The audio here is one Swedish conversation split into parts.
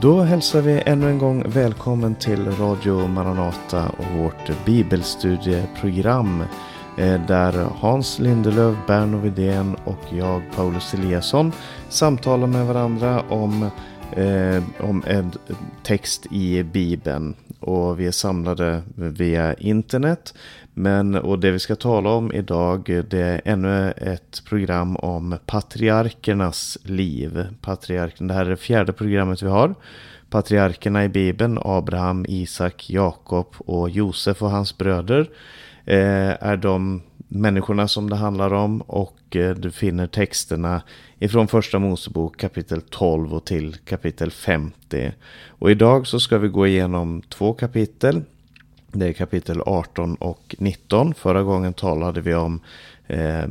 Då hälsar vi ännu en gång välkommen till Radio Maranata och vårt bibelstudieprogram eh, där Hans Lindelöf, Berno Widén och jag, Paulus Eliasson, samtalar med varandra om, eh, om en text i Bibeln. Och vi är samlade via internet. Men, och det vi ska tala om idag det är ännu ett program om patriarkernas liv. Patriarken, det här är det fjärde programmet vi har. Patriarkerna i Bibeln, Abraham, Isak, Jakob och Josef och hans bröder eh, är de människorna som det handlar om och eh, du finner texterna ifrån första Mosebok kapitel 12 och till kapitel 50. Och idag så ska vi gå igenom två kapitel det är kapitel 18 och 19. Förra gången talade vi om eh,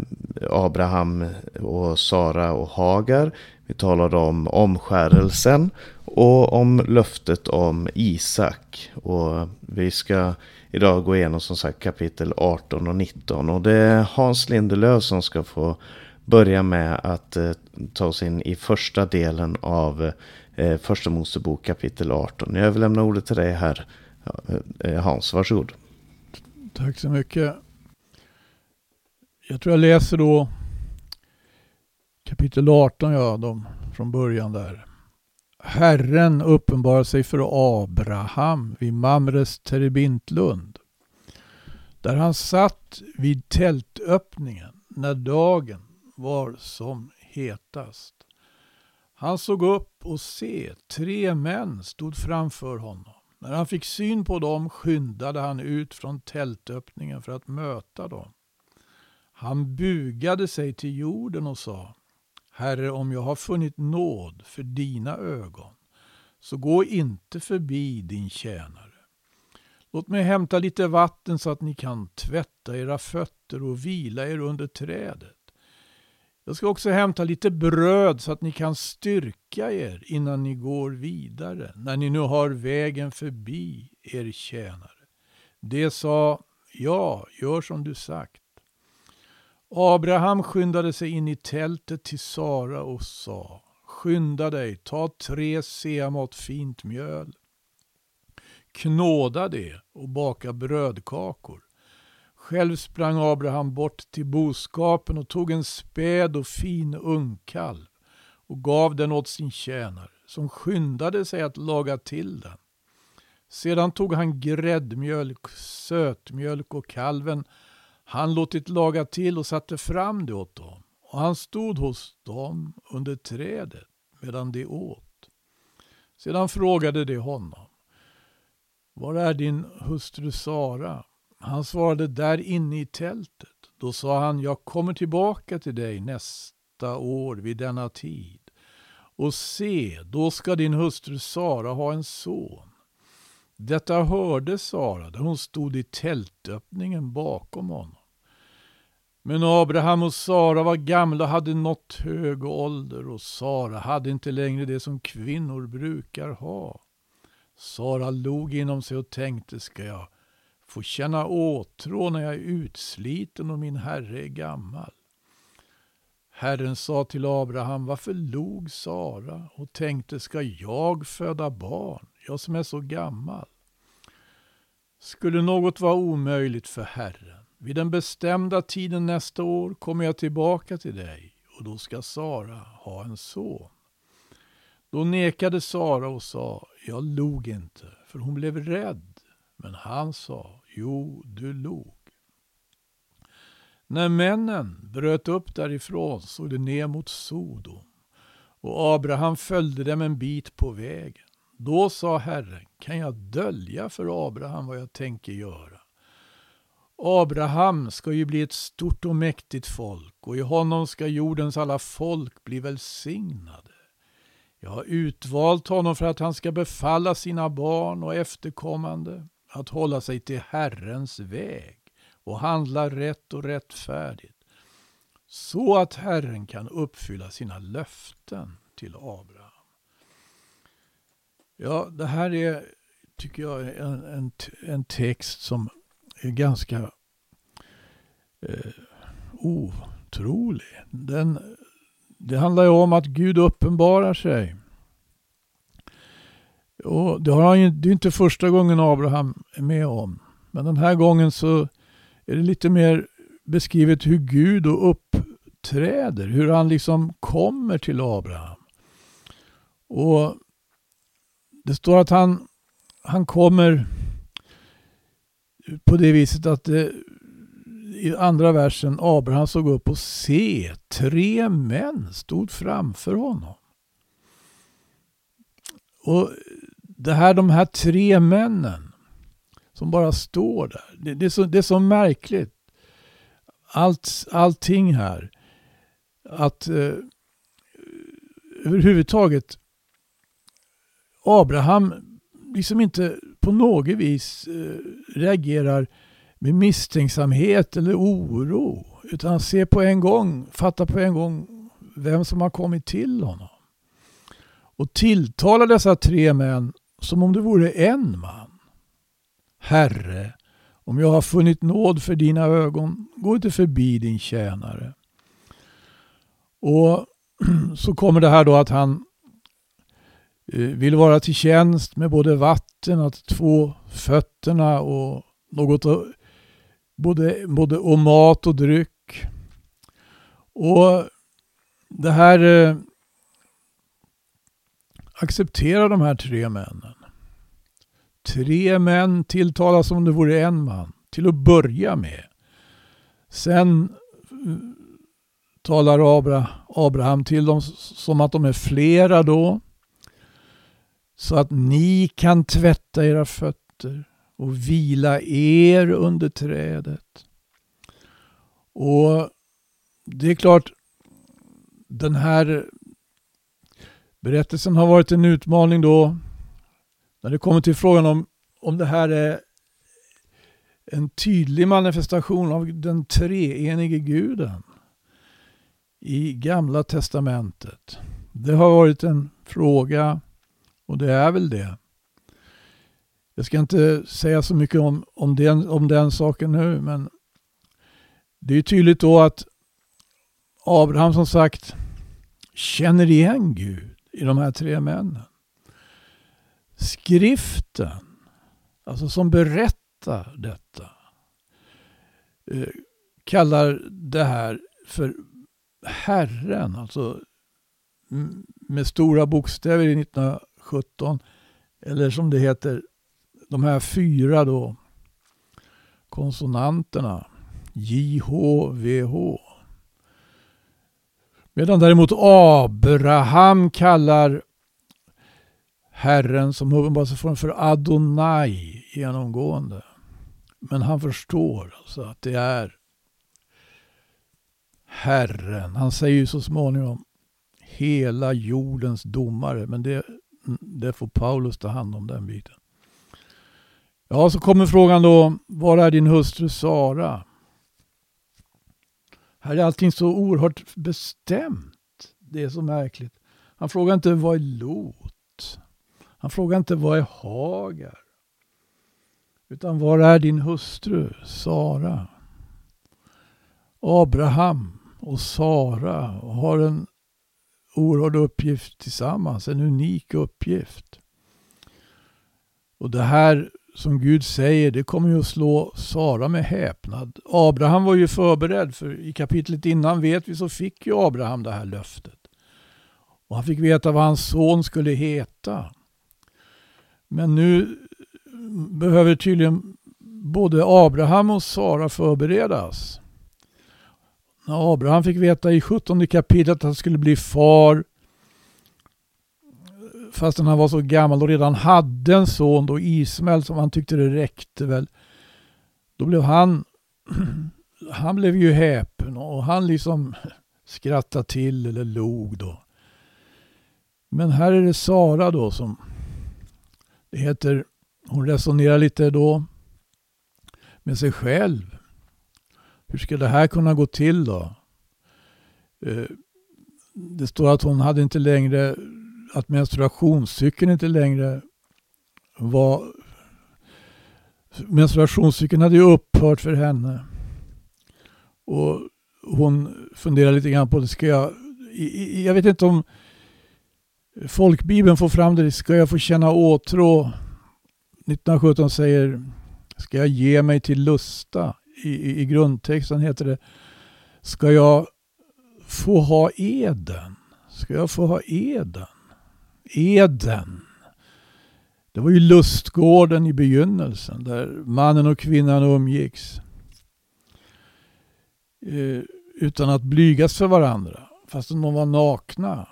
Abraham och Sara och Hagar. Vi talade om omskärelsen och om löftet om Isak. Och vi ska idag gå igenom som sagt kapitel 18 och 19. Och det är Hans Lindelöf som ska få börja med att eh, ta oss in i första delen av eh, Första Mosebok kapitel 18. Jag överlämnar ordet till dig här Eh, eh, Hans, varsågod. Tack så mycket. Jag tror jag läser då kapitel 18, ja, de, från början där. Herren uppenbarar sig för Abraham vid Mamres terebintlund. Där han satt vid tältöppningen när dagen var som hetast. Han såg upp och se, tre män stod framför honom. När han fick syn på dem skyndade han ut från tältöppningen för att möta dem. Han bugade sig till jorden och sa Herre, om jag har funnit nåd för dina ögon, så gå inte förbi din tjänare. Låt mig hämta lite vatten så att ni kan tvätta era fötter och vila er under trädet. Jag ska också hämta lite bröd så att ni kan styrka er innan ni går vidare, när ni nu har vägen förbi er tjänare. Det sa, ja, gör som du sagt. Abraham skyndade sig in i tältet till Sara och sa, skynda dig, ta tre seamått fint mjöl, knåda det och baka brödkakor. Själv sprang Abraham bort till boskapen och tog en späd och fin ungkalv och gav den åt sin tjänare, som skyndade sig att laga till den. Sedan tog han gräddmjölk, sötmjölk och kalven han låtit laga till och satte fram det åt dem. Och han stod hos dem under trädet medan de åt. Sedan frågade de honom. Var är din hustru Sara? Han svarade där inne i tältet. Då sa han, jag kommer tillbaka till dig nästa år vid denna tid. Och se, då ska din hustru Sara ha en son. Detta hörde Sara där hon stod i tältöppningen bakom honom. Men Abraham och Sara var gamla och hade nått hög ålder och Sara hade inte längre det som kvinnor brukar ha. Sara log inom sig och tänkte, ska jag få känna åtrå när jag är utsliten och min herre är gammal. Herren sa till Abraham, varför log Sara och tänkte, ska jag föda barn, jag som är så gammal? Skulle något vara omöjligt för Herren, vid den bestämda tiden nästa år kommer jag tillbaka till dig och då ska Sara ha en son. Då nekade Sara och sa, jag log inte, för hon blev rädd. Men han sa, Jo, du log. När männen bröt upp därifrån såg de ner mot Sodom och Abraham följde dem en bit på vägen. Då sa Herren, kan jag dölja för Abraham vad jag tänker göra? Abraham ska ju bli ett stort och mäktigt folk och i honom ska jordens alla folk bli välsignade. Jag har utvalt honom för att han ska befalla sina barn och efterkommande att hålla sig till Herrens väg och handla rätt och rättfärdigt så att Herren kan uppfylla sina löften till Abraham. Ja, det här är, tycker jag, en, en, en text som är ganska eh, otrolig. Den, det handlar ju om att Gud uppenbarar sig och det, har han ju, det är inte första gången Abraham är med om. Men den här gången så är det lite mer beskrivet hur Gud uppträder. Hur han liksom kommer till Abraham. Och Det står att han, han kommer på det viset att det, i andra versen Abraham såg upp och se tre män stod framför honom. Och det här, de här tre männen som bara står där. Det, det, är, så, det är så märkligt. Allt, allting här. Att eh, överhuvudtaget Abraham liksom inte på något vis eh, reagerar med misstänksamhet eller oro. Utan han ser på en gång, fattar på en gång vem som har kommit till honom. Och tilltalar dessa tre män som om det vore en man. Herre, om jag har funnit nåd för dina ögon, gå inte förbi din tjänare. Och så kommer det här då att han eh, vill vara till tjänst med både vatten, att två fötterna och något både, både och mat och dryck. Och det här eh, Acceptera de här tre männen. Tre män tilltalas som om det vore en man, till att börja med. Sen eh, talar Abra, Abraham till dem som att de är flera då. Så att ni kan tvätta era fötter och vila er under trädet. Och det är klart, den här berättelsen har varit en utmaning då när det kommer till frågan om, om det här är en tydlig manifestation av den treenige guden i gamla testamentet. Det har varit en fråga och det är väl det. Jag ska inte säga så mycket om, om, den, om den saken nu men det är tydligt då att Abraham som sagt känner igen Gud i de här tre männen. Skriften, alltså som berättar detta, eh, kallar det här för Herren, alltså med stora bokstäver i 1917, eller som det heter de här fyra då konsonanterna H. Medan däremot Abraham kallar Herren som uppenbarelseform för Adonai genomgående. Men han förstår alltså att det är Herren. Han säger ju så småningom hela jordens domare. Men det, det får Paulus ta hand om den biten. Ja, så kommer frågan då, var är din hustru Sara? Här är allting så oerhört bestämt. Det är så märkligt. Han frågar inte vad är Lot? Han frågar inte vad är Hagar? Utan var är din hustru Sara? Abraham och Sara har en oerhörd uppgift tillsammans, en unik uppgift. Och det här som Gud säger, det kommer ju att slå Sara med häpnad. Abraham var ju förberedd, för i kapitlet innan vet vi så fick ju Abraham det här löftet. Och han fick veta vad hans son skulle heta. Men nu behöver tydligen både Abraham och Sara förberedas. När Abraham fick veta i 17 kapitlet att han skulle bli far fastän han var så gammal och redan hade en son då, Ismael, som han tyckte det räckte väl. Då blev han, han blev ju häpen och han liksom skrattade till eller log då. Men här är det Sara då som, det heter, hon resonerar lite då med sig själv. Hur ska det här kunna gå till då? Eh, det står att hon hade inte längre att menstruationscykeln inte längre var... Menstruationscykeln hade ju upphört för henne. Och hon funderar lite grann på, det ska jag... Jag vet inte om... Folkbibeln får fram det, ska jag få känna åtrå. 1917 säger, ska jag ge mig till lusta? I, i, i grundtexten heter det, ska jag få ha eden? Ska jag få ha eden? Eden. Det var ju lustgården i begynnelsen där mannen och kvinnan umgicks. Eh, utan att blygas för varandra, fastän de var nakna.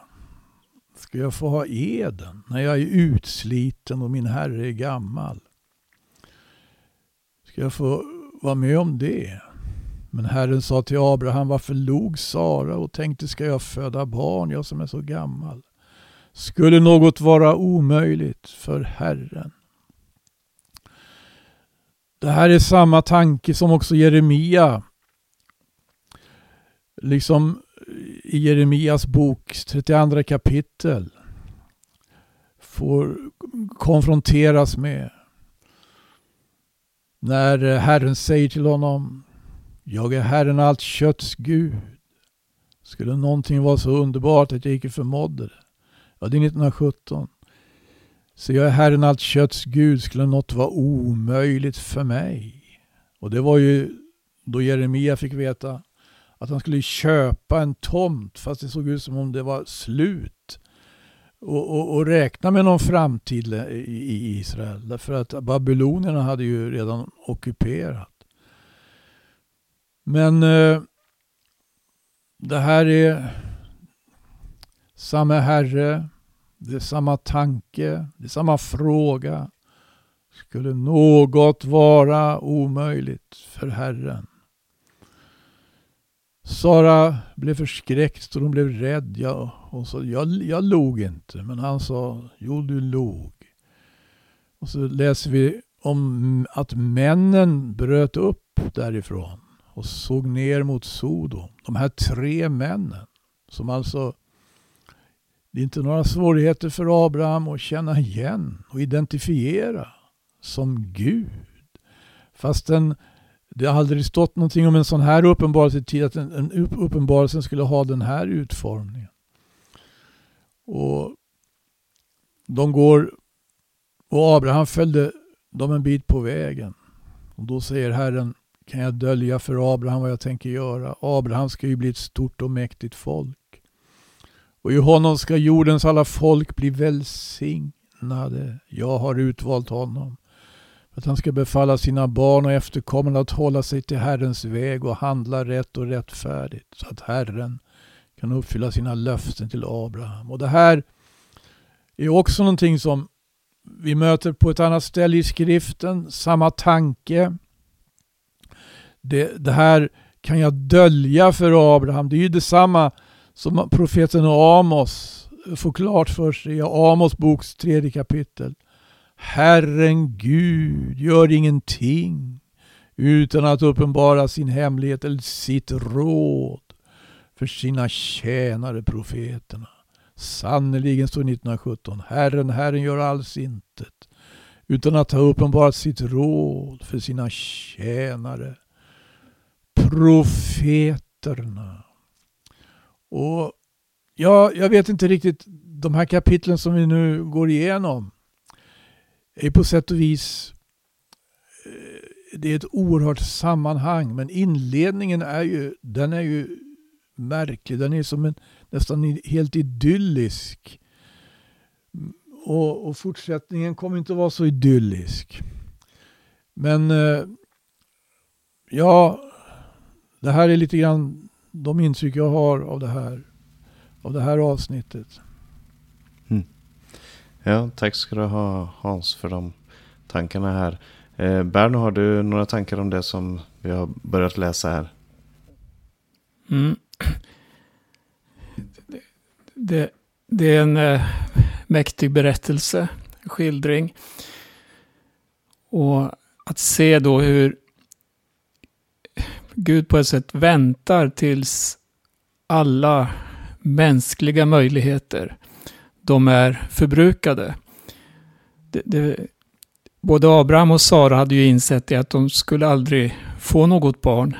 Ska jag få ha eden när jag är utsliten och min herre är gammal? Ska jag få vara med om det? Men Herren sa till Abraham, varför log Sara och tänkte, ska jag föda barn, jag som är så gammal? Skulle något vara omöjligt för Herren? Det här är samma tanke som också Jeremia, liksom i Jeremias bok 32 kapitel, får konfronteras med. När Herren säger till honom, jag är Herren allt kötts Gud. Skulle någonting vara så underbart att jag icke förmådde det? Ja, det är 1917. Så jag är Herren allt kötts Gud. Skulle något vara omöjligt för mig? Och det var ju då Jeremia fick veta att han skulle köpa en tomt fast det såg ut som om det var slut. Och, och, och räkna med någon framtid i, Israel. Därför att babylonierna hade ju redan ockuperat. Men eh, det här är samma Herre, det är samma tanke, det är samma fråga. Skulle något vara omöjligt för Herren? Sara blev förskräckt och hon blev rädd. Jag, hon sa, jag, jag log inte. Men han sa, jo du log. Och så läser vi om att männen bröt upp därifrån och såg ner mot Sodom. De här tre männen som alltså det är inte några svårigheter för Abraham att känna igen och identifiera som Gud. Fastän det har aldrig stått någonting om en sån här uppenbarelse tid, att en, en uppenbarelse skulle ha den här utformningen. Och de går, och Abraham följde dem en bit på vägen. Och då säger Herren, kan jag dölja för Abraham vad jag tänker göra? Abraham ska ju bli ett stort och mäktigt folk. Och i honom ska jordens alla folk bli välsignade. Jag har utvalt honom att han ska befalla sina barn och efterkommande att hålla sig till Herrens väg och handla rätt och rättfärdigt så att Herren kan uppfylla sina löften till Abraham. Och det här är också någonting som vi möter på ett annat ställe i skriften, samma tanke. Det, det här kan jag dölja för Abraham. Det är ju detsamma som profeten Amos får klart för sig i Amos boks tredje kapitel. Herren Gud gör ingenting utan att uppenbara sin hemlighet eller sitt råd för sina tjänare profeterna. Sannerligen står 1917. Herren, Herren gör alls intet utan att ha uppenbarat sitt råd för sina tjänare profeterna. Och ja, jag vet inte riktigt, de här kapitlen som vi nu går igenom är på sätt och vis eh, det är ett oerhört sammanhang men inledningen är ju, den är ju märklig. Den är som en nästan helt idyllisk. Och, och fortsättningen kommer inte att vara så idyllisk. Men eh, ja, det här är lite grann de intryck jag har av det här, av det här avsnittet. Ja, tack ska du ha Hans för de tankarna här. Eh, Berno, har du några tankar om det som vi har börjat läsa här? Mm. Det, det, det, är en eh, mäktig berättelse, skildring. Och att se då hur Gud på ett sätt väntar tills alla mänskliga möjligheter de är förbrukade. Det, det, både Abraham och Sara hade ju insett det att de skulle aldrig få något barn.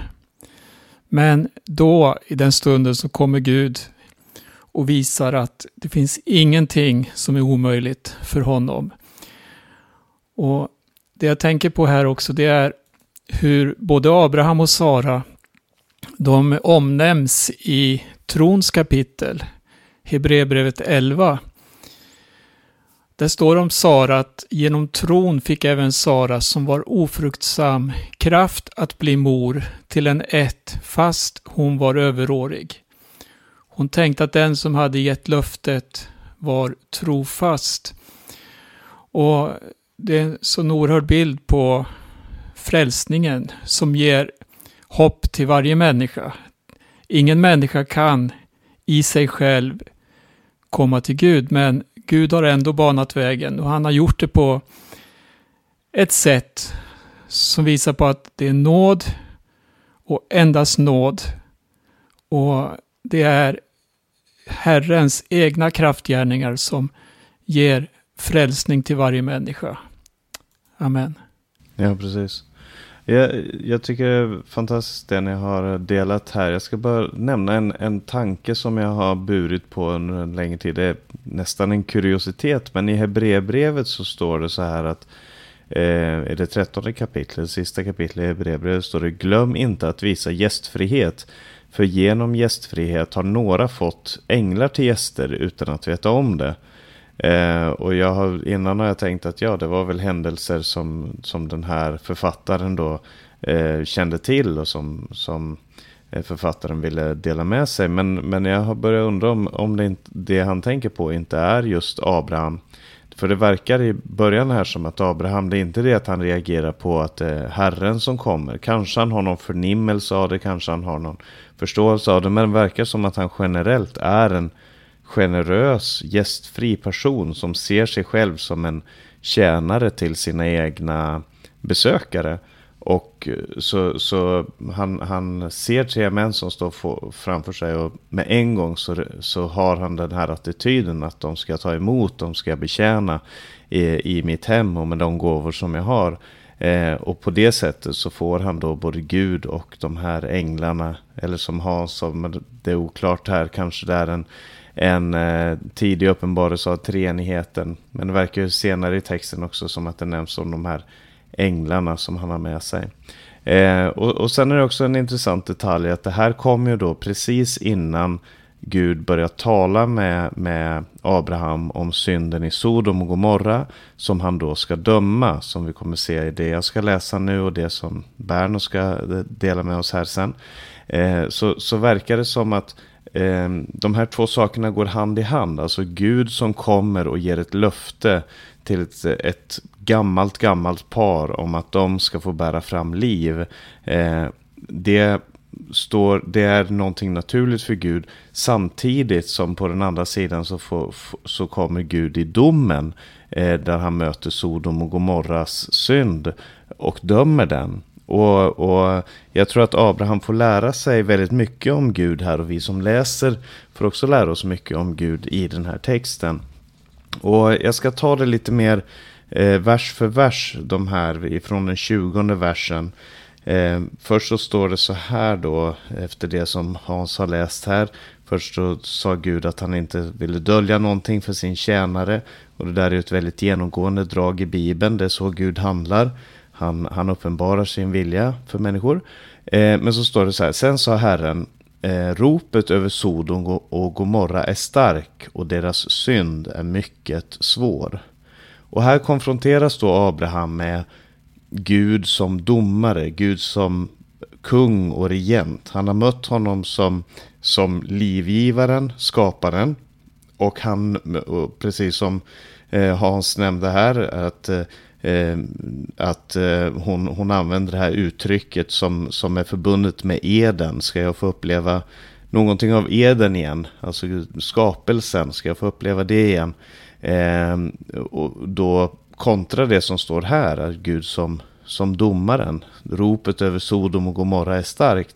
Men då, i den stunden, så kommer Gud och visar att det finns ingenting som är omöjligt för honom. Och det jag tänker på här också det är hur både Abraham och Sara de omnämns i trons kapitel, Hebreerbrevet 11. Där står om Sara att genom tron fick även Sara som var ofruktsam kraft att bli mor till en ett fast hon var överårig. Hon tänkte att den som hade gett löftet var trofast. Och det är en sån oerhörd bild på frälsningen som ger hopp till varje människa. Ingen människa kan i sig själv komma till Gud, men Gud har ändå banat vägen och han har gjort det på ett sätt som visar på att det är nåd och endast nåd. Och det är Herrens egna kraftgärningar som ger frälsning till varje människa. Amen. Ja, precis. Jag, jag tycker det är fantastiskt det ni har delat här. Jag ska bara nämna en, en tanke som jag har burit på under en längre tid. Det är nästan en kuriositet, men i Hebreerbrevet så står det så här att eh, i det trettonde kapitlet, sista kapitlet i Hebreerbrevet står det Glöm inte att visa gästfrihet. För genom gästfrihet har några fått änglar till gäster utan att veta om det. Eh, och jag har, innan har jag tänkt att ja, det var väl händelser som, som den här författaren då eh, kände till och som, som eh, författaren ville dela med sig. Men, men jag har börjat undra om, om det, inte, det han tänker på inte är just Abraham. För det verkar i början här som att Abraham, det är inte det att han reagerar på att det är Herren som kommer. Kanske han har någon förnimmelse av det, kanske han har någon förståelse av det. Men det verkar som att han generellt är en generös, gästfri person som ser sig själv som en tjänare till sina egna besökare. Och eh, så, så han, han ser tre män som står framför sig och med en gång så, så har han den här attityden att de ska ta emot, de ska betjäna i, i mitt hem och med de gåvor som jag har. Eh, och på det sättet så får han då både Gud och de här änglarna, eller som Hans sa, det är oklart här, kanske det är en en eh, tidig uppenbarelse av treenigheten. Men det verkar ju senare i texten också som att det nämns om de här änglarna som han har med sig. Eh, och, och sen är det också en intressant detalj att det här kommer ju då precis innan Gud börjar tala med, med Abraham om synden i Sodom och Gomorra som han då ska döma, som vi kommer se i det jag ska läsa nu och det som Berno ska eh, dela med oss här sen. Eh, så, så verkar det som att eh, Ehm, de här två sakerna går hand i hand. Alltså Gud som kommer och ger ett löfte till ett, ett gammalt, gammalt par om att de ska få bära fram liv. Eh, det, står, det är någonting naturligt för Gud. Samtidigt som på den andra sidan så, får, så kommer Gud i domen. Eh, där han möter Sodom och Gomorras synd och dömer den. Och, och jag tror att Abraham får lära sig väldigt mycket om Gud här och vi som läser får också lära oss mycket om Gud i den här texten. Och jag ska ta det lite mer eh, vers för vers, de här ifrån den tjugonde versen. Eh, först så står det så här då, efter det som Hans har läst här. Först så sa Gud att han inte ville dölja någonting för sin tjänare. Och det där är ett väldigt genomgående drag i Bibeln, det är så Gud handlar. Han, han uppenbarar sin vilja för människor. Eh, men så står det så här. Sen sa Herren. Eh, ropet över Sodom och Gomorra är stark och deras synd är mycket svår. Och här konfronteras då Abraham med Gud som domare, Gud som kung och regent. Han har mött honom som, som livgivaren, skaparen. Och han, precis som eh, Hans nämnde här, att eh, eh, att eh, hon, hon använder det här uttrycket som, som är förbundet med eden. Ska jag få uppleva någonting av eden igen? Alltså skapelsen, ska jag få uppleva det igen? Eh, och då kontra det som står här, att Gud som, som domaren. Ropet över Sodom och Gomorra är starkt.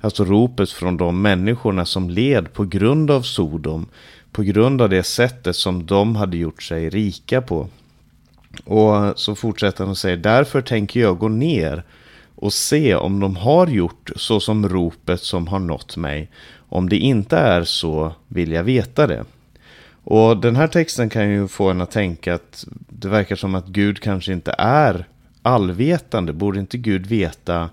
Alltså ropet från de människorna som led på grund av Sodom. På grund av det sättet som de hade gjort sig rika på. Och så fortsätter han och säger, därför tänker jag gå ner och se om de har gjort så som ropet som har nått mig. Om det inte är så vill jag veta det. Och den här texten kan ju få en att tänka att det verkar som att Gud kanske inte är allvetande. Borde inte Gud veta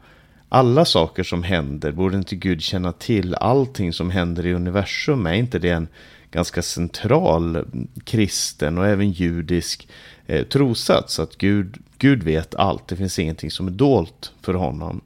alla saker som händer? Borde inte Gud känna till allting som händer i universum? Är inte det en ganska central kristen och även judisk eh, trosats? Att Gud, Gud vet allt, det finns ingenting som är dolt för honom.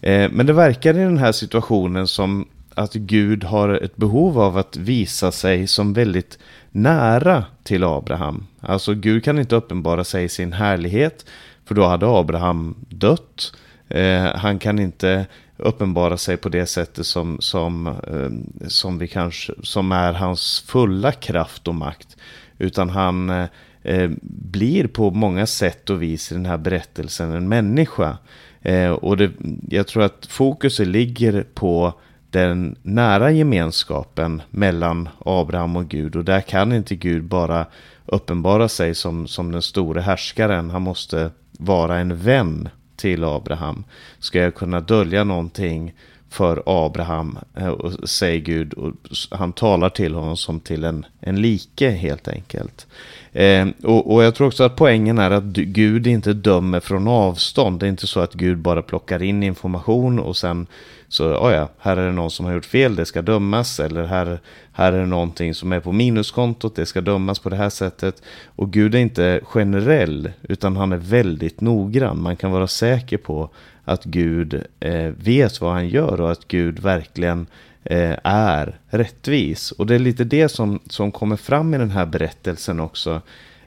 Eh, men det verkar i den här situationen som att Gud har ett behov av att visa sig som väldigt nära till Abraham. Alltså Gud kan inte uppenbara sig i sin härlighet, för då hade Abraham dött. Eh, han kan inte uppenbara sig på det sättet som, som, eh, som, vi kanske, som är hans fulla kraft och makt. Utan han eh, Eh, blir på många sätt och vis i den här berättelsen en människa. Eh, och det, jag tror att fokuset ligger på den nära gemenskapen mellan Abraham och Gud. Och där kan inte Gud bara uppenbara sig som, som den store härskaren. Han måste vara en vän till Abraham. Ska jag kunna dölja någonting för Abraham, eh, och säger Gud. Och han talar till honom som till en, en like helt enkelt. Eh, och, och, jag tror också att poängen är att Gud inte dömer från avstånd. Det är inte så att Gud bara plockar in information och sen så, oh ja, här är det någon som har gjort fel, det ska dömas. Eller här, här är det någonting som är på minuskontot, det ska dömas på det här sättet. Och Gud är inte generell, utan han är väldigt noggrann. Man kan vara säker på att Gud eh, vet vad han gör och att Gud verkligen eh, är rättvis. Och det är lite det som, som kommer fram i den här berättelsen också.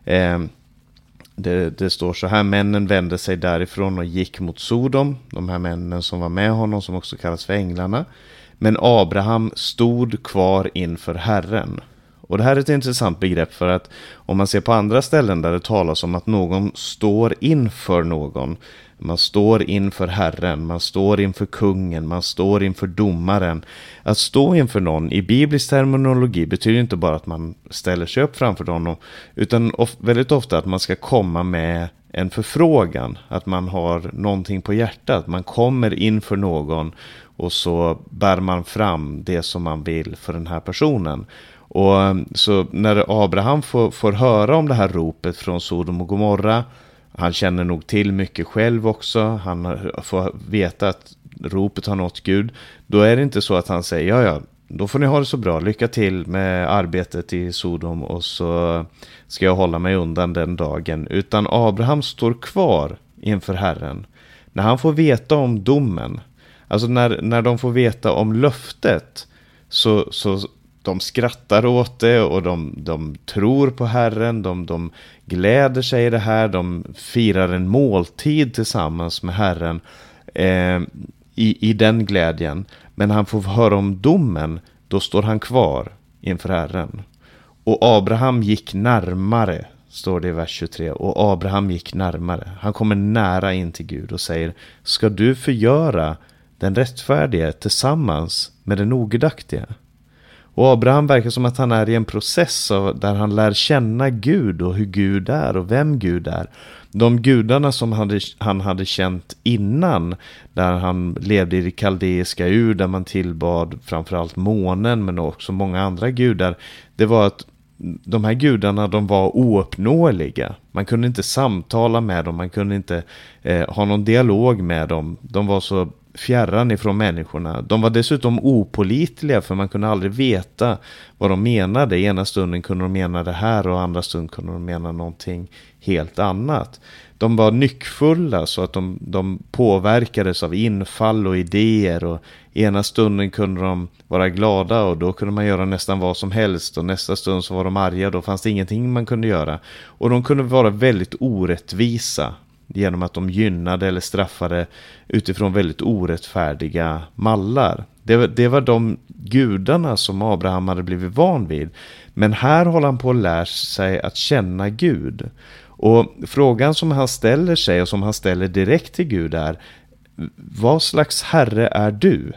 Eh, det, det, står så här, männen vände sig därifrån och gick mot Sodom, de här männen som var med honom som också kallas för änglarna. Men Abraham stod kvar inför Herren. Och det här är ett intressant begrepp för att om man ser på andra ställen där det talas om att någon står inför någon, man står inför Herren, man står inför kungen, man står inför domaren. Att stå inför någon i biblisk terminologi betyder inte bara att man ställer sig upp framför honom, utan väldigt ofta att man ska komma med en förfrågan, att man har någonting på hjärtat, man kommer inför någon och så bär man fram det som man vill för den här personen. Och så när Abraham får, får höra om det här ropet från Sodom och Gomorra han känner nog till mycket själv också. Han får veta att ropet har nått Gud. Då är det inte så att han säger ja, ja, då får ni ha det så bra. Lycka till med arbetet i Sodom och så ska jag hålla mig undan den dagen. Utan Abraham står kvar inför Herren. När han får veta om domen, alltså när, när de får veta om löftet, så, så de skrattar åt det och de, de tror på Herren, de, de gläder sig i det här, de firar en måltid tillsammans med Herren eh, i, i den glädjen. Men han får höra om domen, då står han kvar inför Herren. Och Abraham gick närmare, står det i vers 23. Och Abraham gick närmare. Han kommer nära in till Gud och säger, ska du förgöra den rättfärdige tillsammans med den ogudaktige? Och Abraham verkar som att han är i en process av, där han lär känna Gud och hur Gud är och vem Gud är. De gudarna som hade, han hade känt innan, där han levde i det kaldeiska ur, där man tillbad framförallt månen men också många andra gudar. Det var att de här gudarna de var ouppnåeliga. Man kunde inte samtala med dem, man kunde inte eh, ha någon dialog med dem. De var så fjärran ifrån människorna. De var dessutom opolitliga för man kunde aldrig veta vad de menade. Ena stunden kunde de mena det här och andra stunden kunde de mena någonting helt annat. De var nyckfulla så att de, de påverkades av infall och idéer och ena stunden kunde de vara glada och då kunde man göra nästan vad som helst och nästa stund så var de arga och då fanns det ingenting man kunde göra. Och de kunde vara väldigt orättvisa genom att de gynnade eller straffade utifrån väldigt orättfärdiga mallar. Det var, det var de gudarna som Abraham hade blivit van vid. Men här håller han på att lära sig att känna Gud. Och frågan som han ställer sig och som han ställer direkt till Gud är Vad slags herre är du?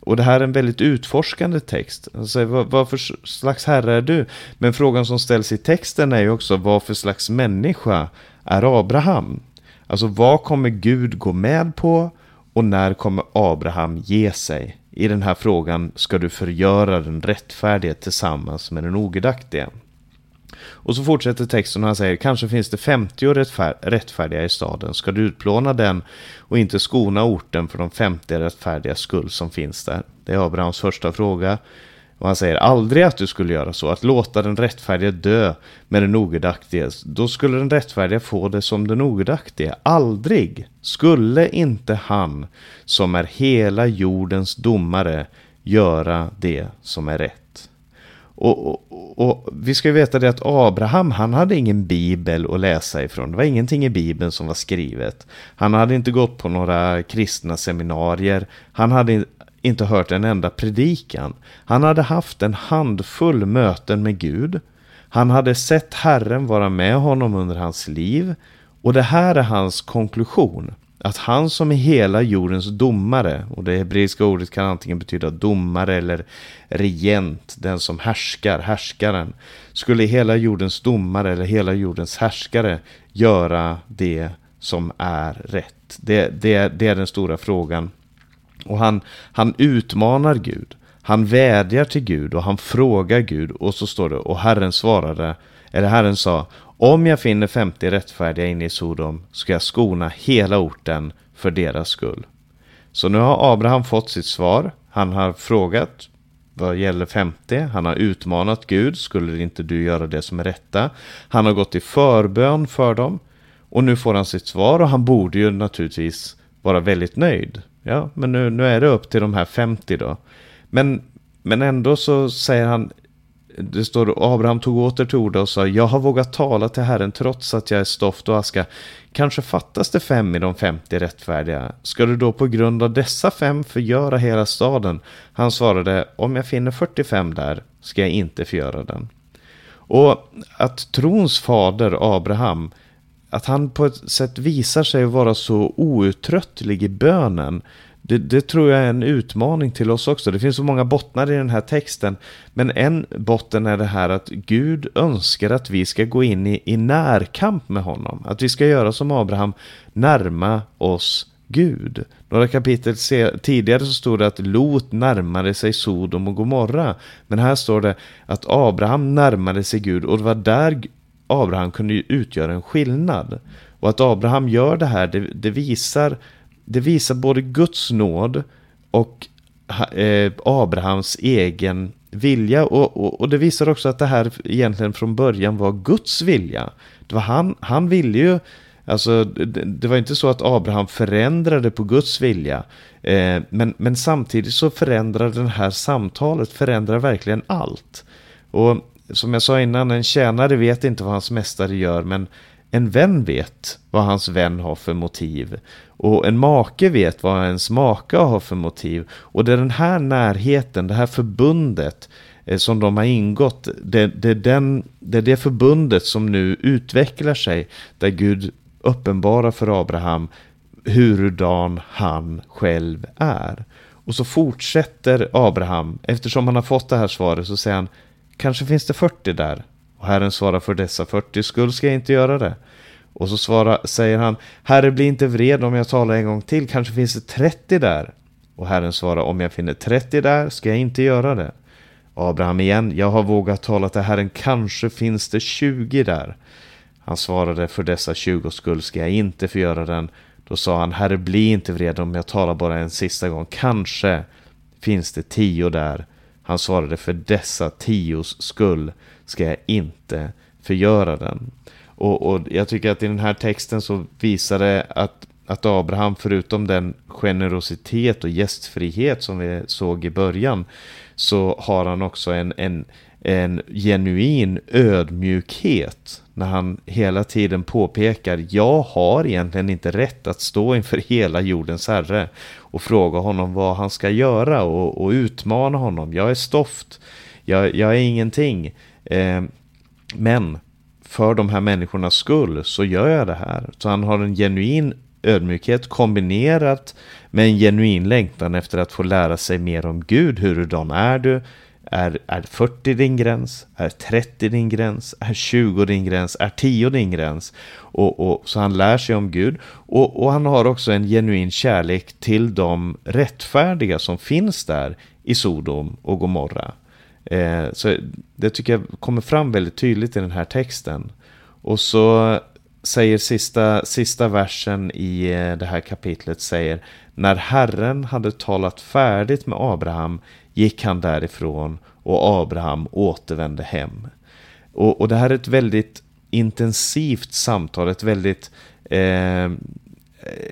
Och det här är en väldigt utforskande text. Alltså, vad, vad för slags herre är du? Men frågan som ställs i texten är ju också vad för slags människa är Abraham? Alltså vad kommer Gud gå med på och när kommer Abraham ge sig? I den här frågan ska du förgöra den rättfärdige tillsammans med den ogudaktige. Och så fortsätter texten och han säger, kanske finns det 50 rättfär rättfärdiga i staden. Ska du utplåna den och inte skona orten för de 50 rättfärdiga skull som finns där? Det är Abrahams första fråga. Och han säger aldrig att du skulle göra så, att låta den rättfärdige dö med den ogudaktige. Då skulle den rättfärdige få det som den ogudaktige. Aldrig skulle inte han som är hela jordens domare göra det som är rätt. Och, och, och, vi ska ju veta det att Abraham, han hade ingen bibel att läsa ifrån. Det var ingenting i bibeln som var skrivet. Han hade inte gått på några kristna seminarier. Han hade inte hört en enda predikan. Han hade haft en handfull möten med Gud. Han hade sett Herren vara med honom under hans liv. Och det här är hans konklusion. Att han som är hela jordens domare, och det hebreiska ordet kan antingen betyda domare eller regent, den som härskar, härskaren, skulle hela jordens domare eller hela jordens härskare göra det som är rätt? Det, det, det är den stora frågan. Och han, han utmanar Gud. Han vädjar till Gud och han frågar Gud och så står det och Herren svarade, eller Herren sa om jag finner 50 rättfärdiga inne i Sodom ska jag skona hela orten för deras skull. Så nu har Abraham fått sitt svar. Han har frågat vad gäller 50. Han har utmanat Gud. Skulle inte du göra det som är rätta? Han har gått i förbön för dem. Och nu får han sitt svar och han borde ju naturligtvis vara väldigt nöjd. Ja, men nu, nu är det upp till de här 50 då. Men, men ändå så säger han det står Abraham tog åter till orda och sa Jag har vågat tala till Herren trots att jag är stoft och aska. Kanske fattas det fem i de femtio rättfärdiga. Ska du då på grund av dessa fem förgöra hela staden? Han svarade Om jag finner 45 där ska jag inte förgöra den. Och att trons fader Abraham att han på ett sätt visar sig vara så outtröttlig i bönen det, det, tror jag är en utmaning till oss också. Det finns så många bottnar i den här texten. Men en botten är det här att Gud önskar att vi ska gå in i, i närkamp med honom. Att vi ska göra som Abraham, närma oss Gud. Några kapitel tidigare så stod det att Lot närmade sig Sodom och Gomorra. Men här står det att Abraham närmade sig Gud och det var där Abraham kunde utgöra en skillnad. Och att Abraham gör det här, det, det visar det visar både Guds nåd och eh, Abrahams egen vilja. Och, och, och, det visar också att det här egentligen från början var Guds vilja. Det var han, han ville ju, alltså det, det var inte så att Abraham förändrade på Guds vilja. Eh, men, men samtidigt så förändrar det här samtalet, förändrar verkligen allt. Och som jag sa innan, en tjänare vet inte vad hans mästare gör, men en vän vet vad hans vän har för motiv. Och en make vet vad ens maka har för motiv. Och det är den här närheten, det här förbundet eh, som de har ingått. Det, det, är den, det är det förbundet som nu utvecklar sig. Där Gud uppenbarar för Abraham hurudan han själv är. Och så fortsätter Abraham, eftersom han har fått det här svaret så säger han Kanske finns det 40 där. Och Herren svarar för dessa 40 skull ska jag inte göra det. Och så svarar, säger han, Herre bli inte vred om jag talar en gång till, kanske finns det 30 där. Och Herren svarar, om jag finner 30 där ska jag inte göra det. Abraham igen, jag har vågat tala till Herren, kanske finns det 20 där. Han svarade, för dessa 20 skull ska jag inte förgöra den. Då sa han, Herre bli inte vred om jag talar bara en sista gång, kanske finns det 10 där. Han svarade, för dessa tios skull ska jag inte förgöra den. Och, och jag tycker att i den här texten så visar det att, att Abraham, förutom den generositet och gästfrihet som vi såg i början, så har han också en, en, en genuin ödmjukhet när han hela tiden påpekar jag har egentligen inte rätt att stå inför hela jordens herre och fråga honom vad han ska göra och, och utmana honom. Jag är stoft, jag, jag är ingenting. Eh, men för de här människornas skull så gör jag det här. Så han har en genuin ödmjukhet kombinerat med en genuin längtan efter att få lära sig mer om Gud. Hurdan är du? Är, är 40 din gräns? Är 30 din gräns? Är 20 din gräns? Är 10 din gräns? Och, och, så han lär sig om Gud. Och, och han har också en genuin kärlek till de rättfärdiga som finns där i Sodom och Gomorra. Eh, så det tycker jag kommer fram väldigt tydligt i den här texten. Och så säger sista, sista versen i eh, det här kapitlet säger När Herren hade talat färdigt med Abraham gick han därifrån och Abraham återvände hem. Och, och det här är ett väldigt intensivt samtal, ett väldigt, eh,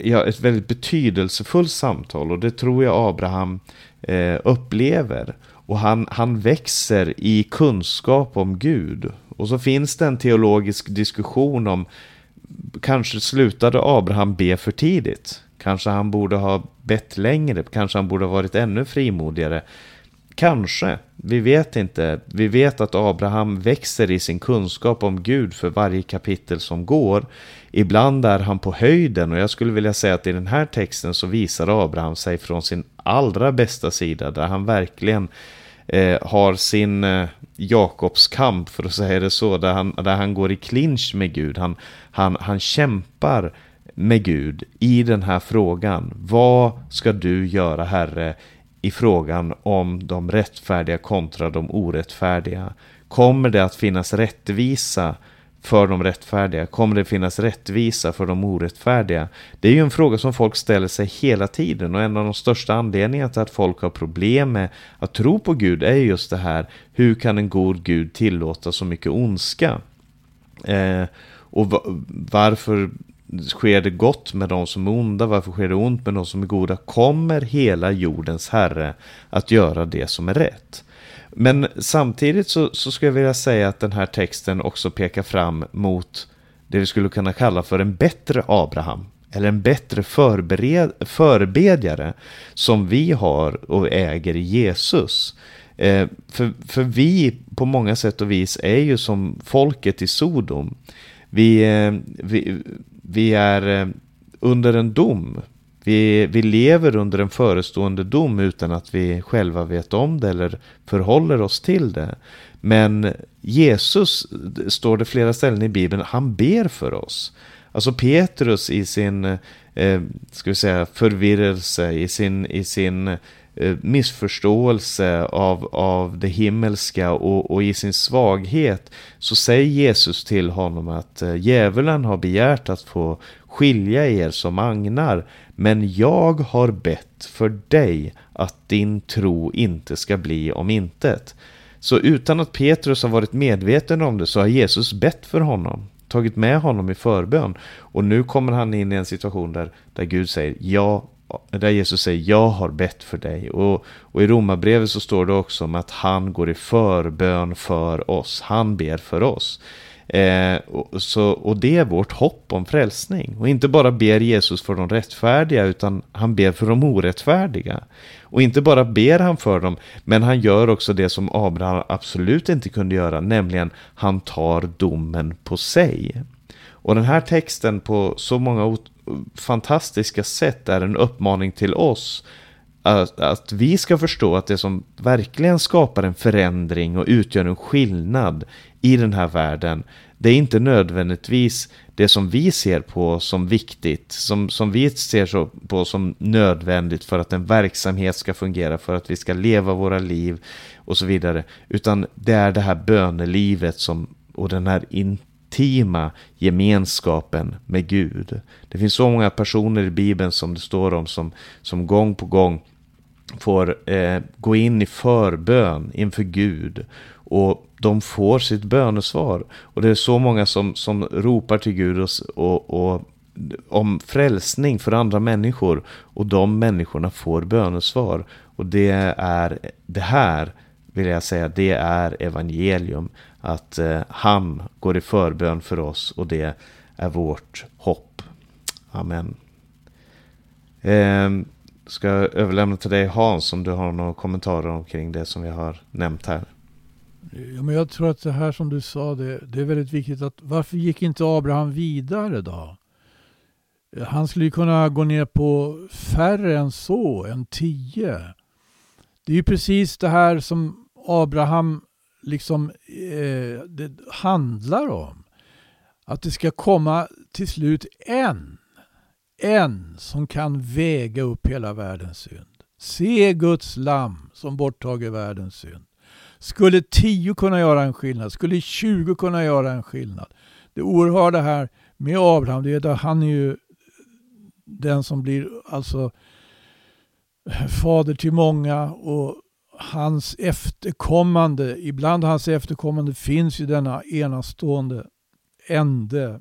ja, ett väldigt betydelsefullt samtal och det tror jag Abraham eh, upplever. Och han, han växer i kunskap om Gud. Och så finns det en teologisk diskussion om kanske slutade Abraham be för tidigt. Kanske han borde ha bett längre, kanske han borde ha varit ännu frimodigare. Kanske, vi vet inte. Vi vet att Abraham växer i sin kunskap om Gud för varje kapitel som går. Ibland är han på höjden och jag skulle vilja säga att i den här texten så visar Abraham sig från sin allra bästa sida där han verkligen eh, har sin eh, Jakobs kamp för att säga det så, där han, där han går i clinch med Gud. Han, han, han kämpar med Gud i den här frågan. Vad ska du göra Herre i frågan om de rättfärdiga kontra de orättfärdiga? Kommer det att finnas rättvisa för de rättfärdiga? Kommer det finnas rättvisa för de orättfärdiga? Det är ju en fråga som folk ställer sig hela tiden och en av de största anledningarna till att folk har problem med att tro på Gud är just det här. Hur kan en god Gud tillåta så mycket ondska? Eh, och varför sker det gott med de som är onda? Varför sker det ont med de som är goda? Kommer hela jordens Herre att göra det som är rätt? Men samtidigt så, så skulle jag vilja säga att den här texten också pekar fram mot det vi skulle kunna kalla för en bättre Abraham. Eller en bättre förebedjare som vi har och äger i Jesus. Eh, för, för vi på många sätt och vis är ju som folket i Sodom. Vi, eh, vi, vi är eh, under en dom. Vi, vi lever under en förestående dom utan att vi själva vet om det eller förhåller oss till det. Men Jesus, står det flera ställen i Bibeln, han ber för oss. Alltså Petrus i sin, eh, ska vi säga, förvirrelse, i sin, i sin eh, Eh, missförståelse av, av det himmelska och, och, i sin svaghet så säger Jesus till honom att eh, djävulen har begärt att få skilja er som agnar men jag har bett för dig att din tro inte ska bli om intet. Så utan att Petrus har varit medveten om det så har Jesus bett för honom, tagit med honom i förbön. Och nu kommer han in i en situation där, där Gud säger ja, där Jesus säger jag har bett för dig. Och, och i Romarbrevet så står det också om att han går i förbön för oss, han ber för oss. Eh, och, så, och det är vårt hopp om frälsning. Och inte bara ber Jesus för de rättfärdiga, utan han ber för de orättfärdiga. Och inte bara ber han för dem, men han gör också det som Abraham absolut inte kunde göra, nämligen han tar domen på sig. Och den här texten på så många fantastiska sätt är en uppmaning till oss att, att, vi ska förstå att det som verkligen skapar en förändring och utgör en skillnad i den här världen, det är inte nödvändigtvis det som vi ser på som viktigt, som, som vi ser på som nödvändigt för att en verksamhet ska fungera, för att vi ska leva våra liv och så vidare, utan det är det här bönelivet som, och den här intima gemenskapen med Gud. Det finns så många personer i Bibeln som det står om som, som gång på gång får eh, gå in i förbön inför Gud och de får sitt bönesvar. Och det är så många som, som ropar till Gud och, och, och om frälsning för andra människor och de människorna får bönesvar. Och det är det här vill jag säga, det är evangelium. Att eh, han går i förbön för oss och det är vårt hopp. Amen. Eh, ska jag överlämna till dig Hans om du har några kommentarer omkring det som vi har nämnt här. Ja, men jag tror att det här som du sa, det, det är väldigt viktigt. att Varför gick inte Abraham vidare då? Han skulle ju kunna gå ner på färre än så, än tio. Det är ju precis det här som Abraham liksom eh, det handlar om. Att det ska komma till slut en. En som kan väga upp hela världens synd. Se Guds lamm som borttager världens synd. Skulle tio kunna göra en skillnad? Skulle tjugo kunna göra en skillnad? Det oerhörda här med Abraham, det är att han är ju den som blir alltså fader till många och hans efterkommande, ibland hans efterkommande finns ju denna enastående ände.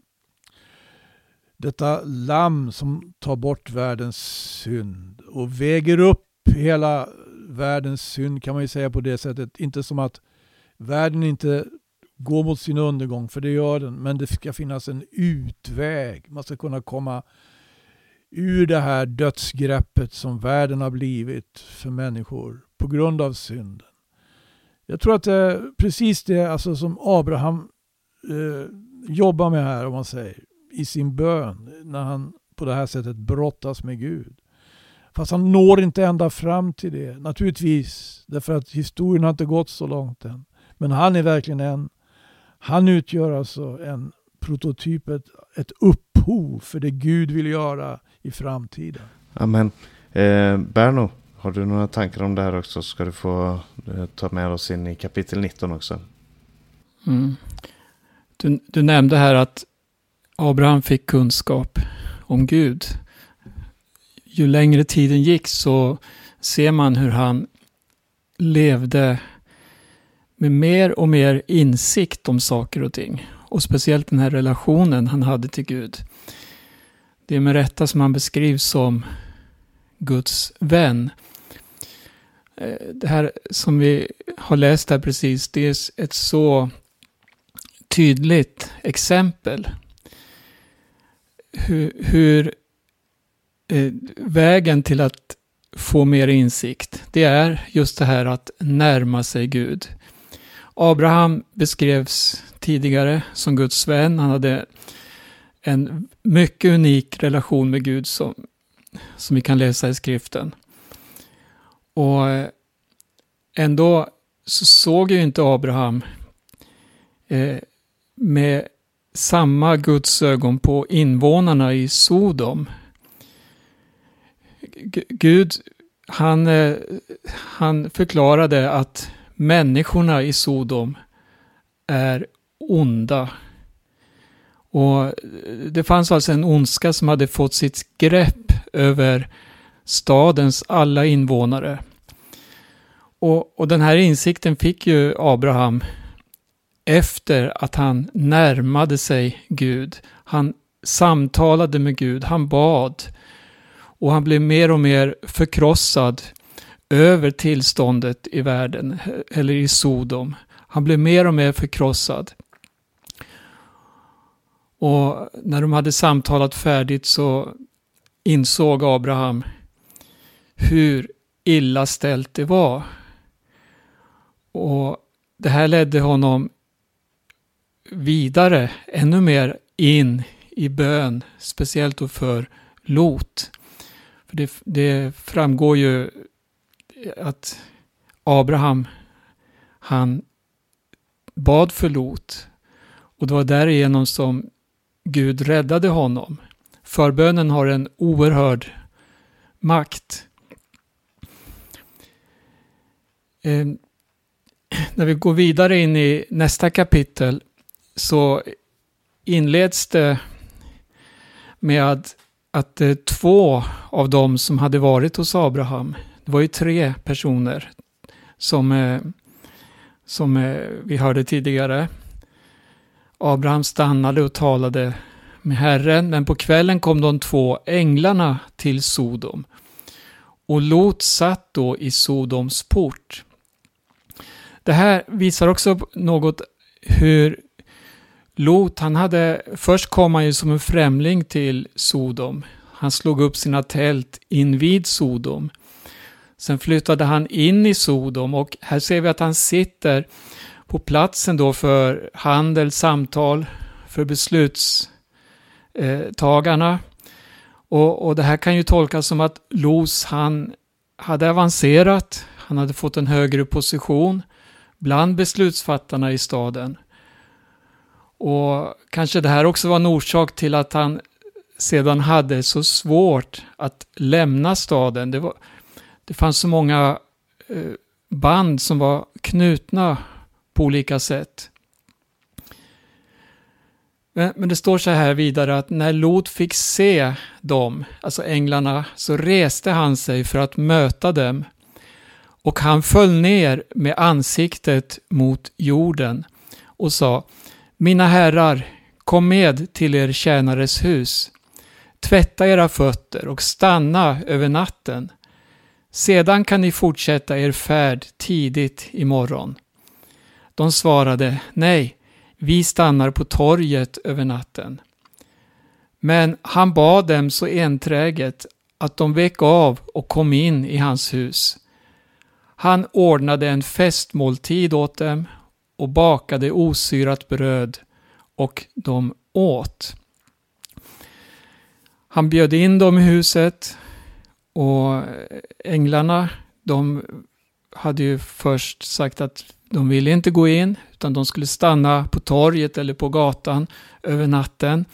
Detta lamm som tar bort världens synd och väger upp hela världens synd kan man ju säga på det sättet. Inte som att världen inte går mot sin undergång, för det gör den. Men det ska finnas en utväg. Man ska kunna komma ur det här dödsgreppet som världen har blivit för människor på grund av synden. Jag tror att det är precis det alltså, som Abraham eh, jobbar med här, om man säger, i sin bön, när han på det här sättet brottas med Gud. Fast han når inte ända fram till det, naturligtvis, därför att historien har inte gått så långt än. Men han är verkligen en, han utgör alltså en prototyp, ett, ett upphov för det Gud vill göra i framtiden. Amen. Eh, Berno, har du några tankar om det här också? Ska du få eh, ta med oss in i kapitel 19 också. Mm. Du, du nämnde här att Abraham fick kunskap om Gud. Ju längre tiden gick så ser man hur han levde med mer och mer insikt om saker och ting. Och speciellt den här relationen han hade till Gud. Det är med rätta som han beskrivs som Guds vän. Eh, det här som vi har läst här precis, det är ett så tydligt exempel. Hur, hur eh, vägen till att få mer insikt, det är just det här att närma sig Gud. Abraham beskrevs tidigare som Guds vän. Han hade en mycket unik relation med Gud som, som vi kan läsa i skriften. Och eh, ändå så såg ju inte Abraham eh, med samma Guds ögon på invånarna i Sodom. Gud, han, eh, han förklarade att människorna i Sodom är onda. Och eh, det fanns alltså en ondska som hade fått sitt grepp över stadens alla invånare. Och, och den här insikten fick ju Abraham efter att han närmade sig Gud. Han samtalade med Gud, han bad och han blev mer och mer förkrossad över tillståndet i världen, eller i Sodom. Han blev mer och mer förkrossad. Och när de hade samtalat färdigt så insåg Abraham hur illa ställt det var. Och det här ledde honom vidare, ännu mer in i bön, speciellt då för Lot. För det, det framgår ju att Abraham, han bad för Lot och det var därigenom som Gud räddade honom. Förbönen har en oerhörd makt. Eh, när vi går vidare in i nästa kapitel så inleds det med att, att eh, två av dem som hade varit hos Abraham, det var ju tre personer som, eh, som eh, vi hörde tidigare. Abraham stannade och talade med Herren, men på kvällen kom de två änglarna till Sodom. Och Lot satt då i Sodoms port. Det här visar också något hur Lot, han hade, först kom han ju som en främling till Sodom. Han slog upp sina tält invid Sodom. Sen flyttade han in i Sodom och här ser vi att han sitter på platsen då för handel, samtal, för beslutstagarna. Och, och det här kan ju tolkas som att Los, han hade avancerat, han hade fått en högre position bland beslutsfattarna i staden. Och kanske det här också var en orsak till att han sedan hade så svårt att lämna staden. Det, var, det fanns så många eh, band som var knutna på olika sätt. Men, det står så här vidare att när Lot fick se dem, alltså änglarna, så reste han sig för att möta dem. Och han föll ner med ansiktet mot jorden och sa Mina herrar, kom med till er tjänares hus. Tvätta era fötter och stanna över natten. Sedan kan ni fortsätta er färd tidigt imorgon. De svarade, nej, vi stannar på torget över natten. Men han bad dem så enträget att de vek av och kom in i hans hus. Han ordnade en festmåltid åt dem och bakade osyrat bröd och de åt. Han bjöd in dem i huset och änglarna, de hade ju först sagt att de ville inte gå in, utan de skulle stanna på torget eller på gatan över natten.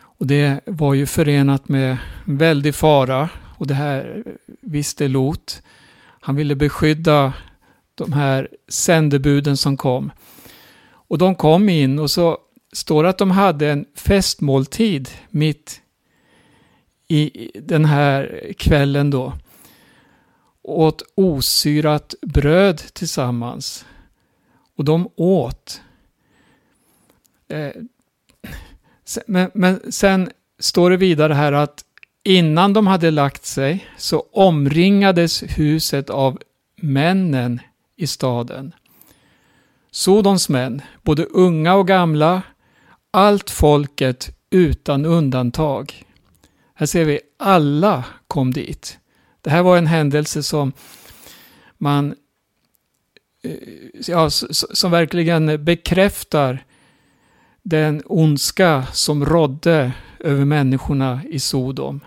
Och det var ju förenat med väldig fara och det här visste Lot. Han ville beskydda de här sändebuden som kom. Och de kom in och så står det att de hade en festmåltid mitt i den här kvällen då. Åt osyrat bröd tillsammans. Och de åt. Eh, men, men sen står det vidare här att innan de hade lagt sig så omringades huset av männen i staden. Sodoms män, både unga och gamla, allt folket utan undantag. Här ser vi alla kom dit. Det här var en händelse som man eh, ja, som verkligen bekräftar den ondska som rådde över människorna i Sodom.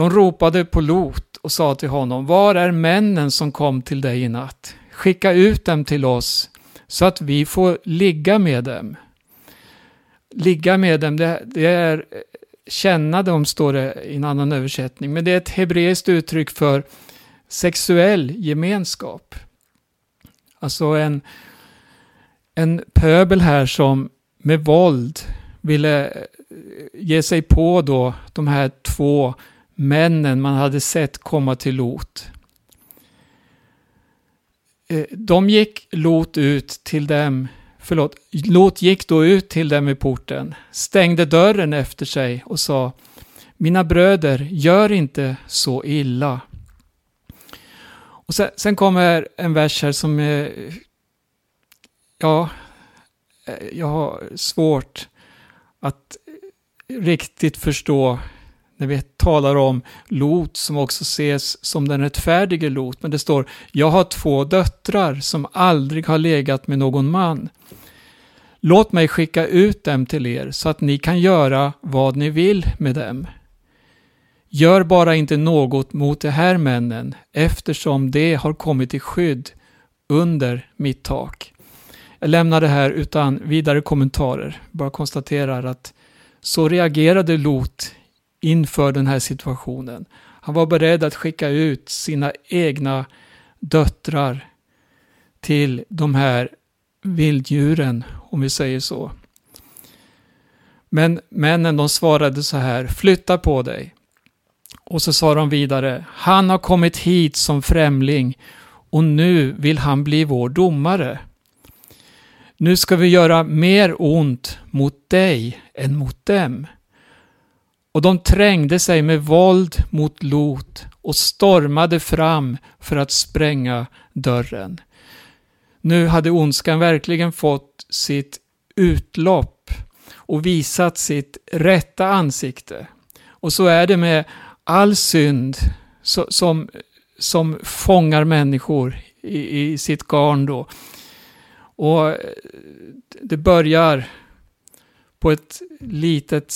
De ropade på Lot och sa till honom, var är männen som kom till dig i natt? Skicka ut dem till oss så att vi får ligga med dem. Ligga med dem, det, det är eh, känna dem, står det i en annan översättning. Men det är ett hebreiskt uttryck för sexuell gemenskap. Alltså en, en pöbel här som med våld ville eh, ge sig på då de här två männen man hade sett komma till Lot. Eh, de gick Lot ut till dem förlåt, Lot gick då ut till dem i porten, stängde dörren efter sig och sa Mina bröder, gör inte så illa. Och sen, sen kommer en vers här som är, ja, eh, jag har svårt att riktigt förstå när vi talar om Lot som också ses som den rättfärdige Lot. Men det står, jag har två döttrar som aldrig har legat med någon man. Låt mig skicka ut dem till er så att ni kan göra vad ni vill med dem. Gör bara inte något mot de här männen eftersom de har kommit i skydd under mitt tak. Jag lämnar det här utan vidare kommentarer. Bara konstaterar att så reagerade Lot inför den här situationen. Han var beredd att skicka ut sina egna döttrar till de här vilddjuren, om vi säger så. Men männen de svarade så här, flytta på dig. Och så sa de vidare, han har kommit hit som främling och nu vill han bli vår domare. Nu ska vi göra mer ont mot dig än mot dem. Och de trängde sig med våld mot Lot och stormade fram för att spränga dörren. Nu hade ondskan verkligen fått sitt utlopp och visat sitt rätta ansikte. Och så är det med all synd som, som fångar människor i, i sitt garn då. Och det börjar på ett litet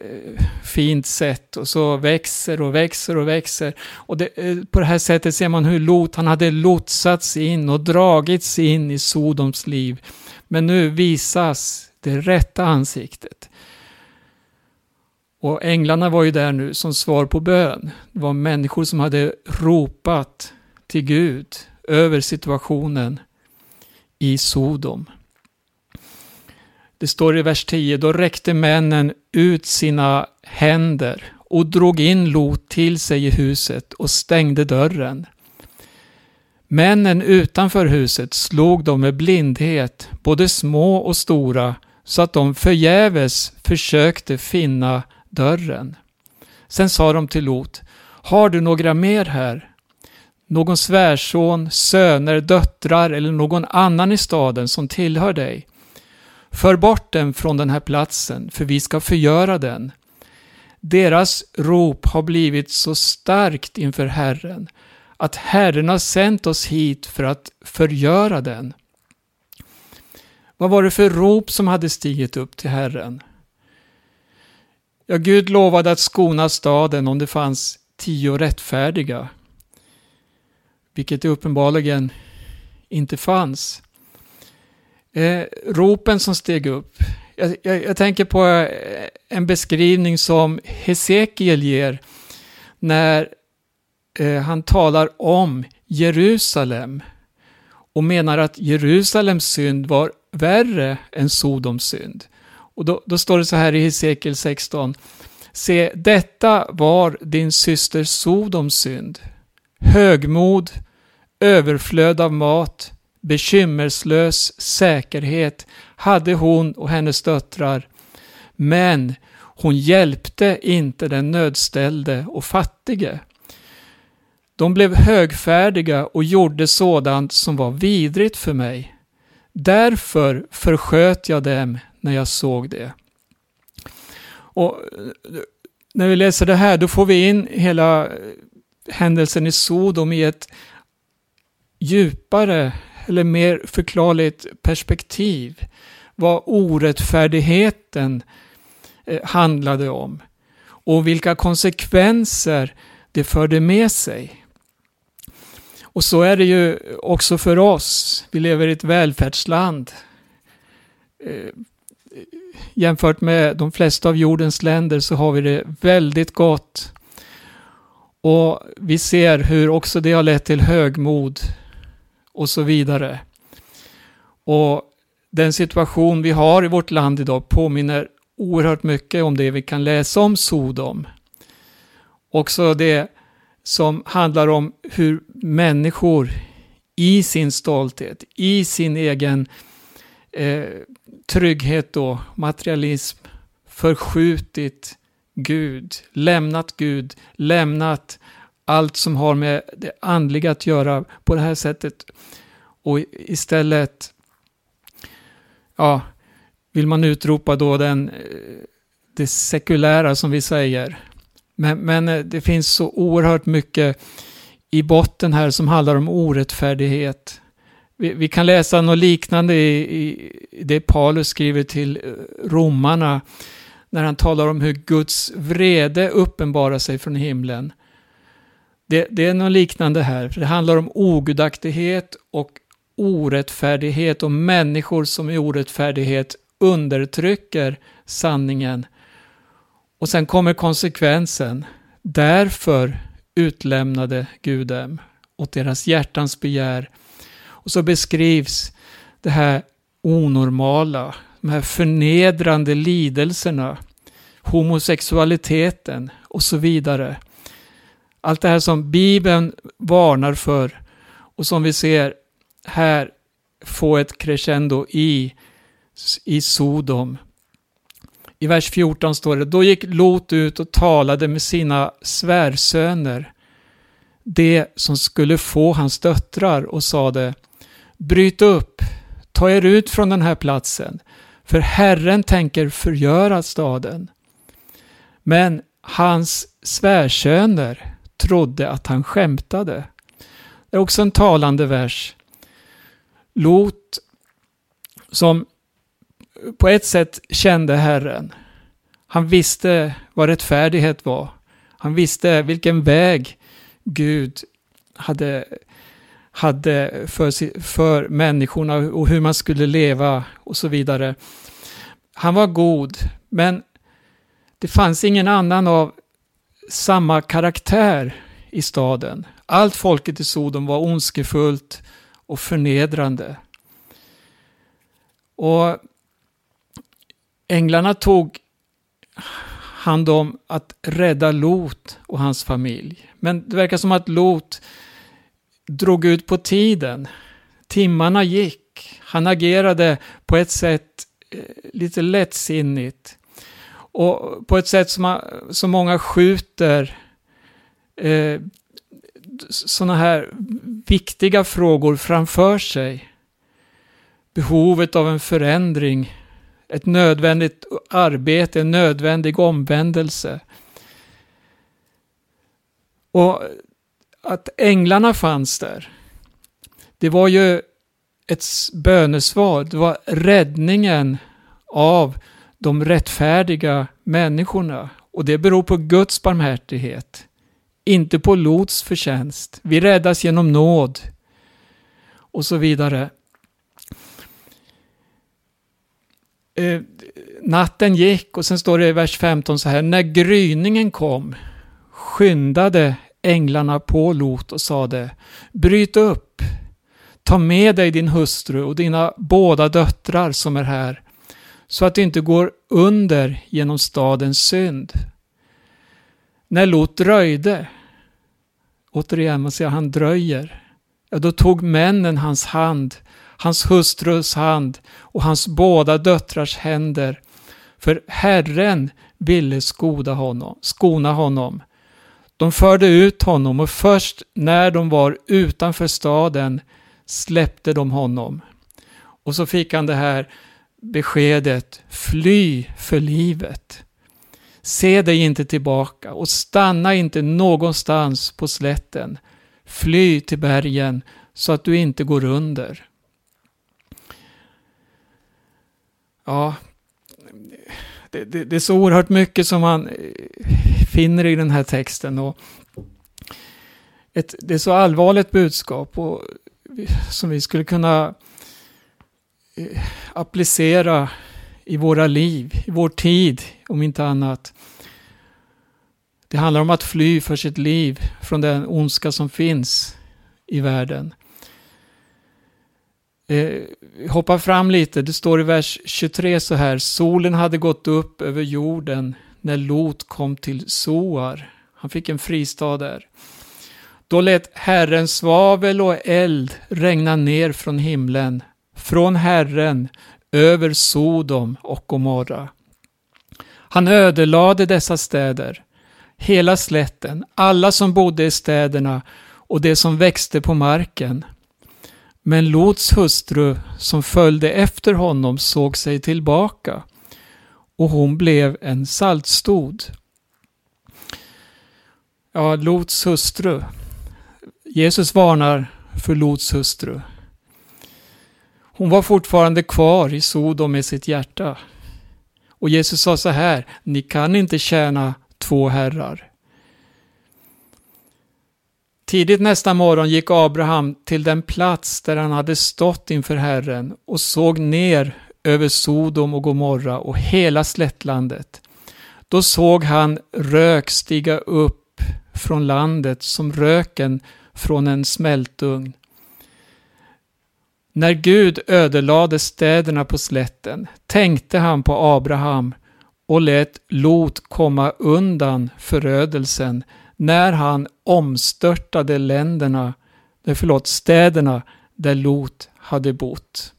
eh, fint sätt och så växer och växer och växer. Och det, eh, på det här sättet ser man hur Lot, han hade lotsats in och dragits in i Sodoms liv. Men nu visas det rätta ansiktet. Och änglarna var ju där nu som svar på bön. Det var människor som hade ropat till Gud över situationen i Sodom. Det står i vers 10, då räckte männen ut sina händer och drog in Lot till sig i huset och stängde dörren. Männen utanför huset slog dem med blindhet, både små och stora, så att de förgäves försökte finna dörren. Sen sa de till Lot, har du några mer här? Någon svärson, söner, döttrar eller någon annan i staden som tillhör dig? För bort dem från den här platsen, för vi ska förgöra den. Deras rop har blivit så starkt inför Herren, att Herren har sänt oss hit för att förgöra den. Vad var det för rop som hade stigit upp till Herren? Ja, Gud lovade att skona staden om det fanns tio rättfärdiga, vilket det uppenbarligen inte fanns. Eh, ropen som steg upp. Jag, jag, jag, tänker på eh, en beskrivning som Hesekiel ger när eh, han talar om Jerusalem och menar att Jerusalems synd var värre än Sodoms synd. Och då, då står det så här i Hesekiel 16. Se, detta var din syster Sodoms synd. Högmod, överflöd av mat, bekymmerslös säkerhet hade hon och hennes döttrar. Men hon hjälpte inte den nödställde och fattige. De blev högfärdiga och gjorde sådant som var vidrigt för mig. Därför försköt jag dem när jag såg det. Och eh, när vi läser det här, då får vi in hela eh, händelsen i Sodom i ett djupare eller mer förklarligt perspektiv. Vad orättfärdigheten eh, handlade om och vilka konsekvenser det förde med sig. Och så är det ju också för oss. Vi lever i ett välfärdsland. Eh, jämfört med de flesta av jordens länder så har vi det väldigt gott. Och vi ser hur också det har lett till högmod och så vidare. Och den situation vi har i vårt land idag påminner oerhört mycket om det vi kan läsa om Sodom. Också det som handlar om hur människor i sin stolthet, i sin egen eh, trygghet och materialism förskjutit Gud, lämnat Gud, lämnat allt som har med det andliga att göra på det här sättet. Och istället, ja, vill man utropa då den, eh, det sekulära som vi säger. Men, men eh, det finns så oerhört mycket i botten här som handlar om orättfärdighet. Vi, vi kan läsa något liknande i, i det Paulus skriver till eh, romarna när han talar om hur Guds vrede uppenbarar sig från himlen. Det, det är något liknande här, för det handlar om ogudaktighet och orättfärdighet och människor som i orättfärdighet undertrycker sanningen. Och sen kommer konsekvensen. Därför utlämnade Gud dem åt deras hjärtans begär. Och så beskrivs det här onormala, de här förnedrande lidelserna, homosexualiteten och så vidare. Allt det här som Bibeln varnar för och som vi ser här få ett crescendo i, i Sodom. I vers 14 står det, då gick Lot ut och talade med sina svärsöner, det som skulle få hans döttrar och sade, bryt upp, ta er ut från den här platsen, för Herren tänker förgöra staden. Men hans svärsöner trodde att han skämtade. Det är också en talande vers. Lot som på ett sätt kände Herren. Han visste vad rättfärdighet var. Han visste vilken väg Gud hade, hade för, för människorna och hur man skulle leva och så vidare. Han var god, men det fanns ingen annan av samma karaktär i staden. Allt folket i Sodom var ondskefullt och förnedrande. Och änglarna tog hand om att rädda Lot och hans familj. Men det verkar som att Lot drog ut på tiden. Timmarna gick. Han agerade på ett sätt eh, lite lättsinnigt. Och på ett sätt som, som många skjuter eh, sådana här viktiga frågor framför sig. Behovet av en förändring, ett nödvändigt arbete, en nödvändig omvändelse. Och att änglarna fanns där, det var ju ett bönesvar, det var räddningen av de rättfärdiga människorna. Och det beror på Guds barmhärtighet inte på Lots förtjänst. Vi räddas genom nåd. Och så vidare. Eh, natten gick och sen står det i vers 15 så här. När gryningen kom skyndade änglarna på Lot och sade Bryt upp, ta med dig din hustru och dina båda döttrar som är här, så att det inte går under genom stadens synd. När Lot dröjde återigen, man ser han dröjer. Ja, då tog männen hans hand, hans hustrus hand och hans båda döttrars händer. För Herren ville skoda honom, skona honom. De förde ut honom och först när de var utanför staden släppte de honom. Och så fick han det här beskedet, fly för livet. Se dig inte tillbaka och stanna inte någonstans på slätten. Fly till bergen så att du inte går under. Ja, det, det, det, är så oerhört mycket som man eh, finner i den här texten. Och ett, det är så allvarligt budskap och, som vi skulle kunna Eh, applicera i våra liv, i vår tid, om inte annat. Det handlar om att fly för sitt liv från den ondska som finns i världen. Eh, hoppa fram lite, det står i vers 23 så här. Solen hade gått upp över jorden när Lot kom till Soar. Han fick en fristad där. Då lät Herren svavel och eld regna ner från himlen, från Herren över Sodom och Gomorra. Han ödelade dessa städer, hela slätten, alla som bodde i städerna och det som växte på marken. Men Lots hustru som följde efter honom såg sig tillbaka och hon blev en saltstod. Ja, Lots hustru. Jesus varnar för Lots hustru. Hon var fortfarande kvar i Sodom med sitt hjärta. Och Jesus sa så här, ni kan inte tjäna två herrar. Tidigt nästa morgon gick Abraham till den plats där han hade stått inför Herren och såg ner över Sodom och Gomorra och hela slättlandet. Då såg han rök stiga upp från landet som röken från en smältugn. När Gud ödelade städerna på slätten tänkte han på Abraham och lät Lot komma undan förödelsen när han omstörtade länderna, förlåt, städerna där Lot hade bott.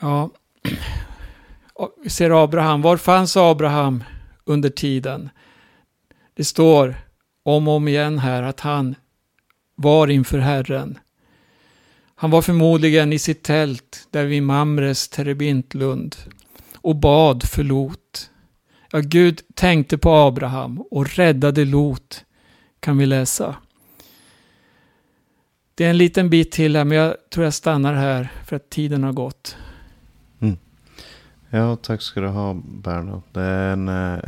Ja, vi ser Abraham. Var fanns Abraham under tiden? Det står om och om igen här att han var inför Herren. Han var förmodligen i sitt tält där vid Mamres terebintlund och bad för Lot. Ja, Gud tänkte på Abraham och räddade Lot, kan vi läsa. det är en liten bit till här, men jag tror jag stannar här för att tiden har gått. Mm. Ja, tack ska du ha Berno. Det är en, eh,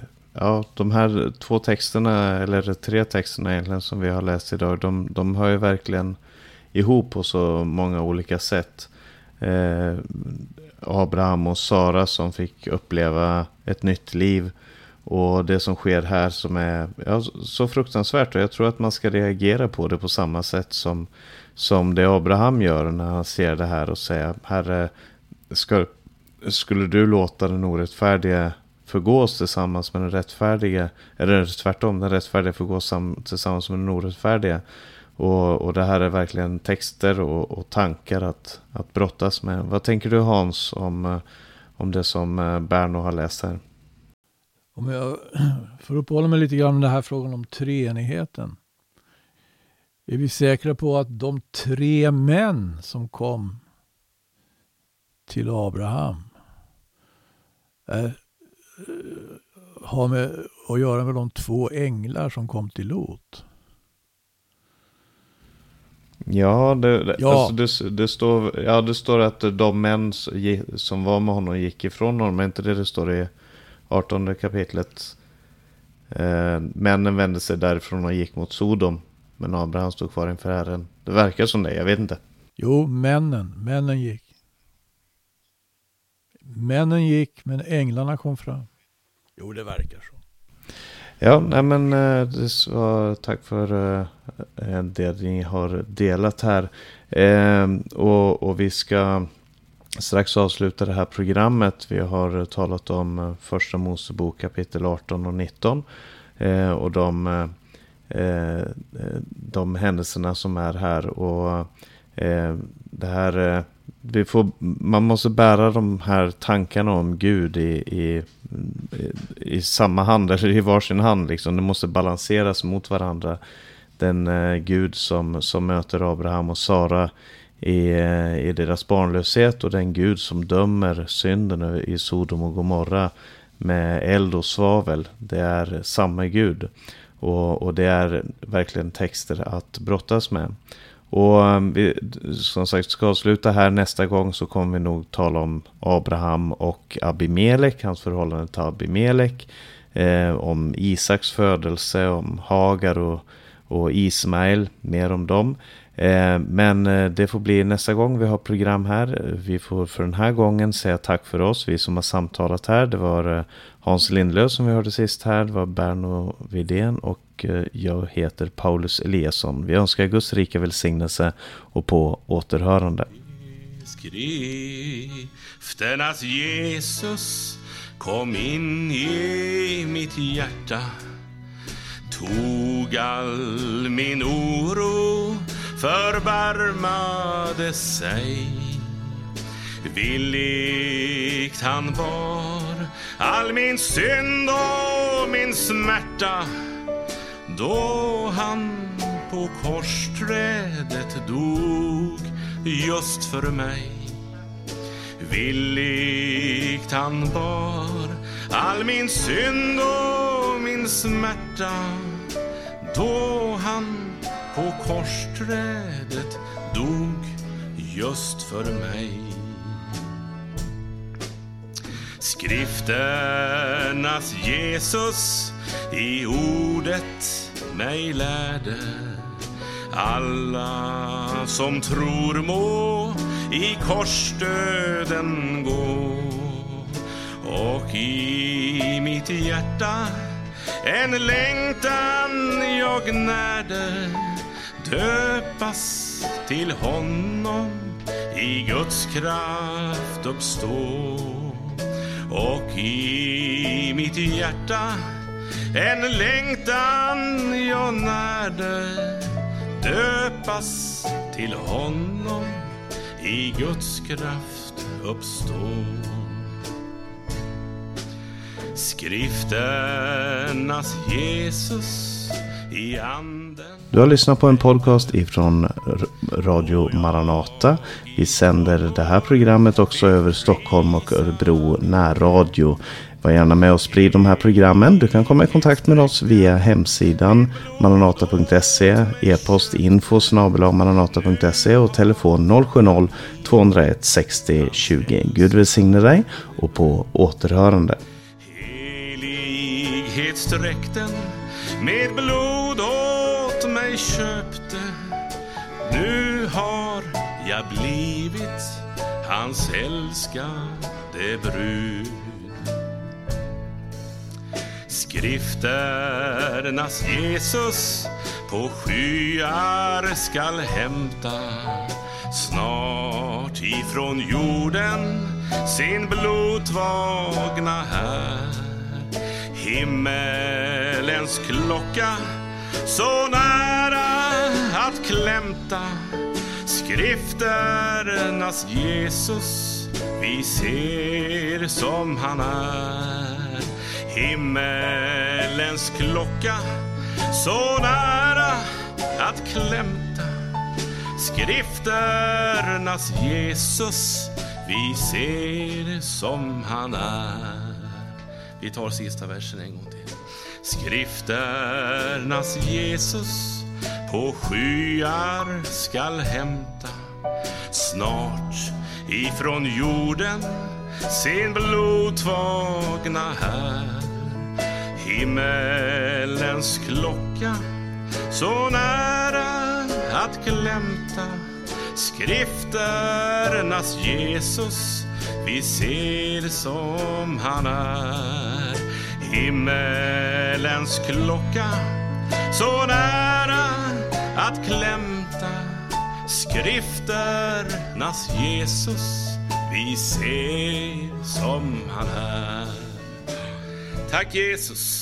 ja, de här två texterna, eller tre texterna egentligen som vi har läst idag, de, de hör ju verkligen ihop på så många olika sätt. Eh, Abraham och Sara som fick uppleva ett nytt liv. Och det som sker här som är ja, så fruktansvärt. Och jag tror att man ska reagera på det på samma sätt som, som det Abraham gör när han ser det här och säger Herre, ska, skulle du låta den orättfärdiga förgås tillsammans med den rättfärdiga? Eller tvärtom, den rättfärdiga förgås tillsammans med den orättfärdiga. Och, och det här är verkligen texter och, och, tankar att, att brottas med. Vad tänker du Hans om, eh, om det som eh, Berno har läst här? Om jag får uppehålla mig lite grann med den här frågan om treenigheten. Är vi säkra på att de tre män som kom till Abraham är, har med att göra med de två änglar som kom till Lot? Ja, det, ja. Alltså det, det, står, ja, det står att de män som var med honom gick ifrån honom. Är inte det det står i 18 kapitlet? Eh, männen vände sig därifrån och gick mot Sodom. Men Abraham stod kvar inför Herren. Det verkar som det, jag vet inte. Jo, männen. Männen gick. Männen gick, men änglarna kom fram. Jo, det verkar så. Ja, nej men eh, det var, tack för eh, det ni har delat här. Ehm, och, och vi ska strax avsluta det här programmet. Vi har talat om eh, första Mosebok kapitel 18 och 19. Och de, de händelserna som är här. Och det här vi får, man måste bära de här tankarna om Gud i, i, i, samma hand, eller i varsin hand. Liksom. Det måste balanseras mot varandra. Den eh, Gud som, som möter Abraham och Sara i, eh, i deras barnlöshet och den Gud som dömer synden i Sodom och Gomorra med eld och svavel. Det är samma Gud. Och, och det är verkligen texter att brottas med. Och ehm, vi, som sagt ska avsluta här nästa gång så kommer vi nog tala om Abraham och Abimelek, hans förhållande till Abimelek. Eh, om Isaks födelse, om Hagar och, och Ismael, mer om dem. Ehm, eh, men det får bli nästa gång vi har program här. Vi får för den här gången säga tack för oss, vi som har samtalat här. Det var eh, Hans Lindlöf som vi hörde sist här, det var Berno Vidén och eh, jag heter Paulus Eliasson. Vi önskar Guds rika välsignelse och på återhörande. Skrifternas Jesus kom in i mitt hjärta tog all min oro förbarmade sig Villigt han var all min synd och min smärta då han på korsträdet dog just för mig Villigt han bar all min synd och min smärta då han på korsträdet dog just för mig. Skrifternas Jesus i ordet mig lärde. Alla som tror må i korsdöden gå. Och i mitt hjärta en längtan jag närde. Döpas till honom i Guds kraft uppstå och i mitt hjärta en längtan jag närde döpas till honom. I Guds kraft uppstå Skrifternas Jesus i anden. Du har lyssnat på en podcast ifrån Radio Maranata. Vi sänder det här programmet också över Stockholm och Örebro närradio. Var gärna med och sprid de här programmen. Du kan komma i kontakt med oss via hemsidan maranata.se, e-post info maranata.se och telefon 070-201 60 20. Gud välsigne dig och på återhörande. Helighetsdräkten med blod och köpte. Nu har jag blivit hans älskade brud. Skrifternas Jesus på skyar skall hämta. Snart ifrån jorden sin blodtvagna här. Himmelens klocka så nära att klämta skrifternas Jesus vi ser som han är. Himmelens klocka så nära att klämta Skrifternas Jesus vi ser som han är. Vi tar sista versen en gång till. Skrifternas Jesus på skyar skall hämta. Snart ifrån jorden sin blodtvagna här. Himmelens klocka så nära att glämta Skrifternas Jesus vi ser som han är. Himmelens klocka. Så nära att klämta Skrifternas Jesus vi ser som han är. Tack Jesus.